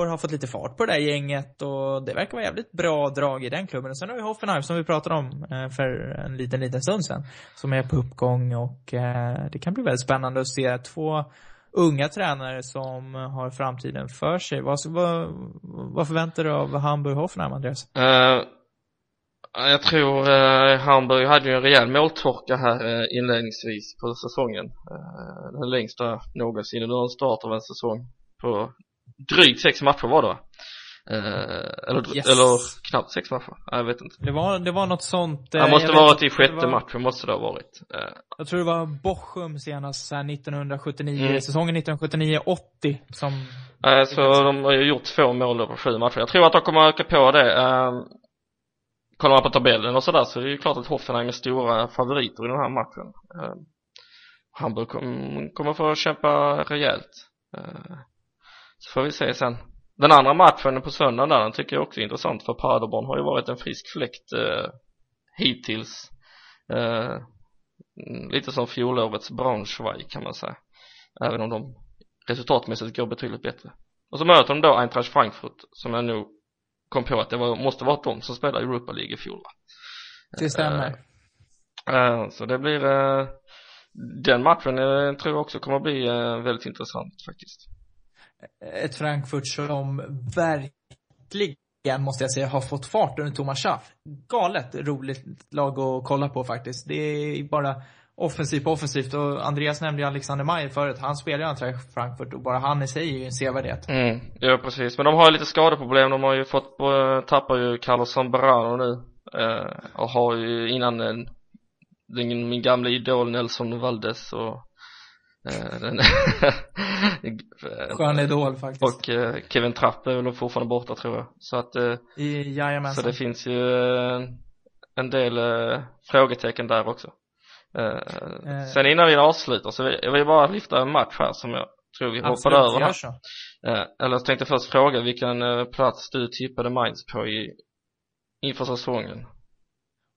har fått lite fart på det där gänget och det verkar vara jävligt bra drag i den klubben. Och sen har vi Hoffenheim som vi pratade om eh, för en liten, liten stund sedan. Som är på uppgång och eh, det kan bli väldigt spännande att se två unga tränare som har framtiden för sig. Vad, vad, vad förväntar du av Hamburg Hoffenheim, Andreas? Uh jag tror uh, Hamburg hade ju en rejäl måltorka här uh, inledningsvis på säsongen. Uh, den längsta någonsin under en start av en säsong på drygt sex matcher var det va? Eh, eller, Yes. eller knappt sex matcher, jag vet inte. Det var, det var något sånt. eh, Det måste varit i sjätte var- matchen, måste det ha varit. Eh, Jag tror det var Bochum senast, så här 1979, Mm. säsongen 1979-80 som Nej, så de har ju gjort två mål på sju matcher. Jag tror att de kommer öka på det. Kollar man på tabellen och sådär så är det ju klart att Hoffenheim är stora favoriter i den här matchen. eh Hamburg kom, kommer få kämpa rejält. eh så får vi se sen. Den andra matchen på söndagen där, den tycker jag också är intressant för Paderborn har ju varit en frisk fläkt eh hittills. eh lite som fjolårets Braunschweig kan man säga. Även om de resultatmässigt går betydligt bättre. Och så möter de då Eintracht Frankfurt som jag nog kom på att det var, måste vara de som spelade Europa League i fjol va? Det stämmer. Eh, så det blir eh, den matchen tror jag också kommer bli väldigt intressant faktiskt. Ett Frankfurt som verkligen, måste jag säga, har fått fart under Thomas Schaff. Galet roligt lag att kolla på faktiskt. Det är bara offensivt på offensivt och Andreas nämnde ju Alexander Meyer förut. Han spelar ju Eintracht Frankfurt och bara han i sig är ju en sevärdhet. Mm, ja precis. Men de har ju lite skadeproblem. De har ju fått, eh, tappar ju Carlos Zambrano nu. Eh, och har ju innan eh, den, min gamla idol Nelson Valdes och eh, den Skön idol faktiskt. Och eh, Kevin Trapp är väl fortfarande borta tror jag. Så att, eh, I, så det finns ju en del frågetecken där också. Eh, Eh. sen innan vi avslutar så vill jag vill bara lyfta en match här som jag tror vi hoppade över här. Eh, eller jag tänkte först fråga vilken eh, plats du tippade Mainz på i, inför säsongen.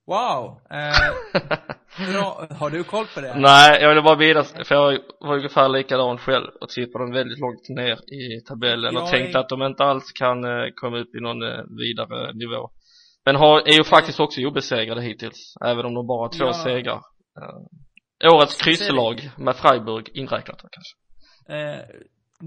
Wow! Eh, bra. Har du koll på det? Nej, jag ville bara vidare, för jag var ungefär likadan själv och tippade dem väldigt långt ner i tabellen och Jag tänkte är- att de inte alls kan eh, komma upp i någon vidare nivå. Men har, är ju faktiskt också obesegrade hittills, även om de bara har två Ja. segrar. Eh, årets krysslag med Freiburg inräknat då, kanske. Eh,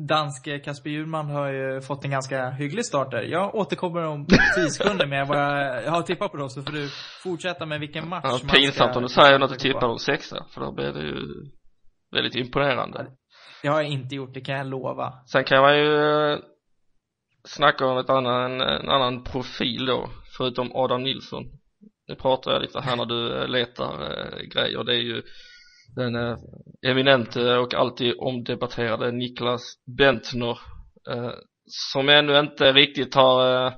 danske Kasper Hjulman har ju fått en ganska hygglig start där. Jag återkommer om 10 sekunder med vad jag har tippat på då, så får du fortsätta med vilken match Ja, man pinsamt ska- om du säger att du tippar dem sexa, för då blir det ju väldigt imponerande. Det har jag inte gjort, det kan jag lova. Sen kan man ju eh, snacka om ett annan, en annan profil då, förutom Adam Nilsson. Nu pratar jag lite här när du eh, letar eh, grejer. Det är ju den eh, eminente och alltid omdebatterade Niklas Bentner eh, som ännu inte riktigt har eh,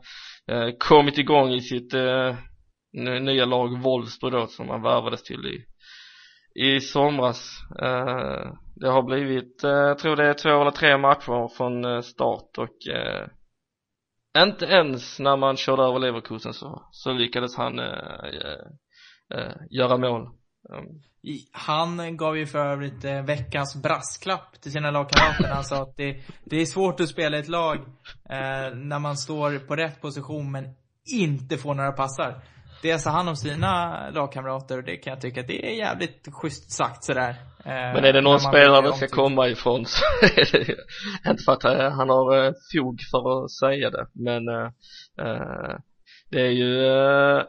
eh kommit igång i sitt eh, nya lag Wolfsburg då som han värvades till i i somras. Eh, det har blivit, eh, jag tror det är två eller tre matcher från eh, start och eh, inte ens när man körde över Leverkusen så, så lyckades han eh, eh, eh göra mål. Mm. Han gav ju för övrigt eh, veckans brasklapp till sina lagkamrater. Han sa att det, det är svårt att spela i ett lag eh, när man står på rätt position men inte får några passar. Det sa han om sina lagkamrater och det kan jag tycka att det är jävligt schysst sagt sådär. Eh, men är det någon spelare det ska komma ifrån så är det ju inte för att eh, han har eh, fog för att säga det men det är ju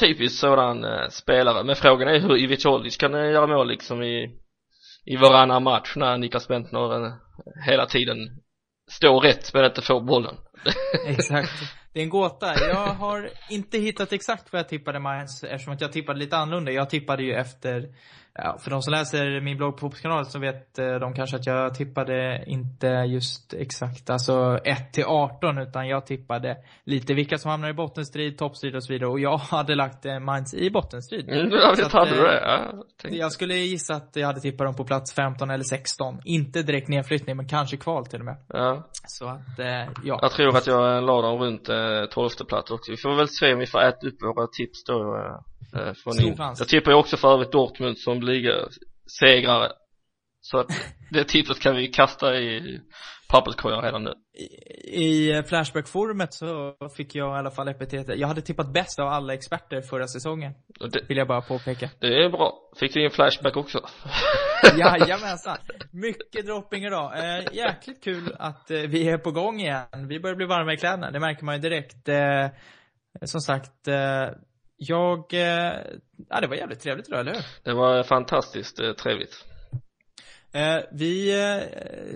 typiskt sådan spelare men frågan är hur Ivic Olic kan göra mål liksom i i varannan match när Niklas Bentner hela tiden står rätt men inte får bollen Exakt. Det är en gåta. Jag har inte hittat exakt vad jag tippade Mainz eftersom att jag tippade lite annorlunda. Jag tippade ju efter Ja, för de som läser min blogg på Fotbollskanalen så vet eh, de kanske att jag tippade inte just exakt, alltså 1 till 18 utan jag tippade lite vilka som hamnar i bottenstrid, toppstrid och så vidare och jag hade lagt eh, Mainz i bottenstrid. Mm, ja, visst hade du eh, det. Ja, tänkte- Jag skulle gissa att jag hade tippat dem på plats 15 eller 16. Inte direkt nedflyttning, men kanske kval till och med. ja. Så att, eh, ja. Jag tror att jag eh, la dem runt eh, 12 plats också. Vi får väl se om vi får äta upp våra tips då. Eh, eh, från. Jag tippar ju också för övrigt Dortmund som ligasegrare. Så att det tipset kan vi kasta i papperskorgen redan nu. I, i Flashback-forumet så fick jag i alla fall epitetet. Jag hade tippat bäst av alla experter förra säsongen. Det, Vill jag bara påpeka. det är bra. Fick du in flashback också? Jajamensan. Mycket dropping idag. Eh, jäkligt kul att eh, vi är på gång igen. Vi börjar bli varma i kläderna. Det märker man ju direkt. Eh, som sagt, eh, jag... Eh, ja, det var jävligt trevligt idag, eller hur? Det var fantastiskt eh, trevligt. Eh, vi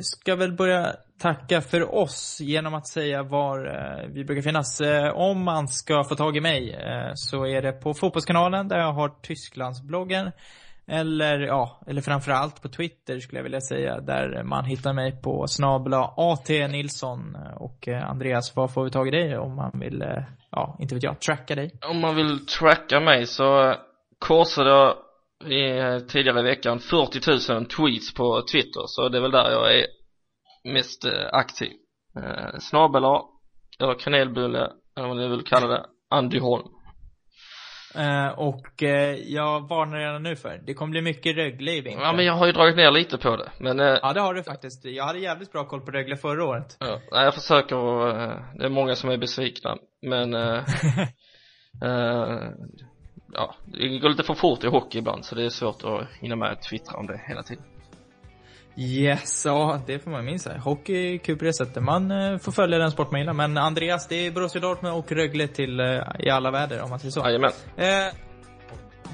ska väl börja tacka för oss genom att säga var vi brukar finnas. Om man ska få tag i mig så är det på Fotbollskanalen där jag har Tysklandsbloggen. Eller ja, eller framförallt på Twitter skulle jag vilja säga. Där man hittar mig på snabla AT Nilsson. Och Andreas, vad får vi tag i dig om man vill, ja, inte vet jag, tracka dig? Om man vill tracka mig så korsade jag i, tidigare i veckan 40 000 tweets på Twitter så det är väl där jag är mest eh, aktiv. Eh, snabel A, eller kanelbulle, eller vad ni vill kalla det, Andy Holm. Eh, och eh, jag varnar redan nu för, det kommer bli mycket Rögle i vinter. Ja men jag har ju dragit ner lite på det men eh, Ja, det har du faktiskt. Jag hade jävligt bra koll på Rögle förra året. ja, nej, jag försöker eh, det är många som är besvikna men eh, ja, det går lite för fort i hockey ibland så det är svårt att hinna med att twittra om det hela tiden. Yes, ja, det får man minns säga. Hockey kul på det sättet. Man eh, får följa den sport man gillar. Men Andreas, det är Borussia Dortmund och Rögle till eh, i alla väder, om man säger så. Jajamän. Eh,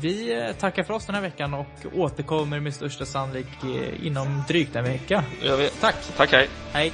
vi eh, tackar för oss den här veckan och återkommer med största sannolik eh, inom drygt en vecka. Det gör vi. Tack! Tack hej. Hej!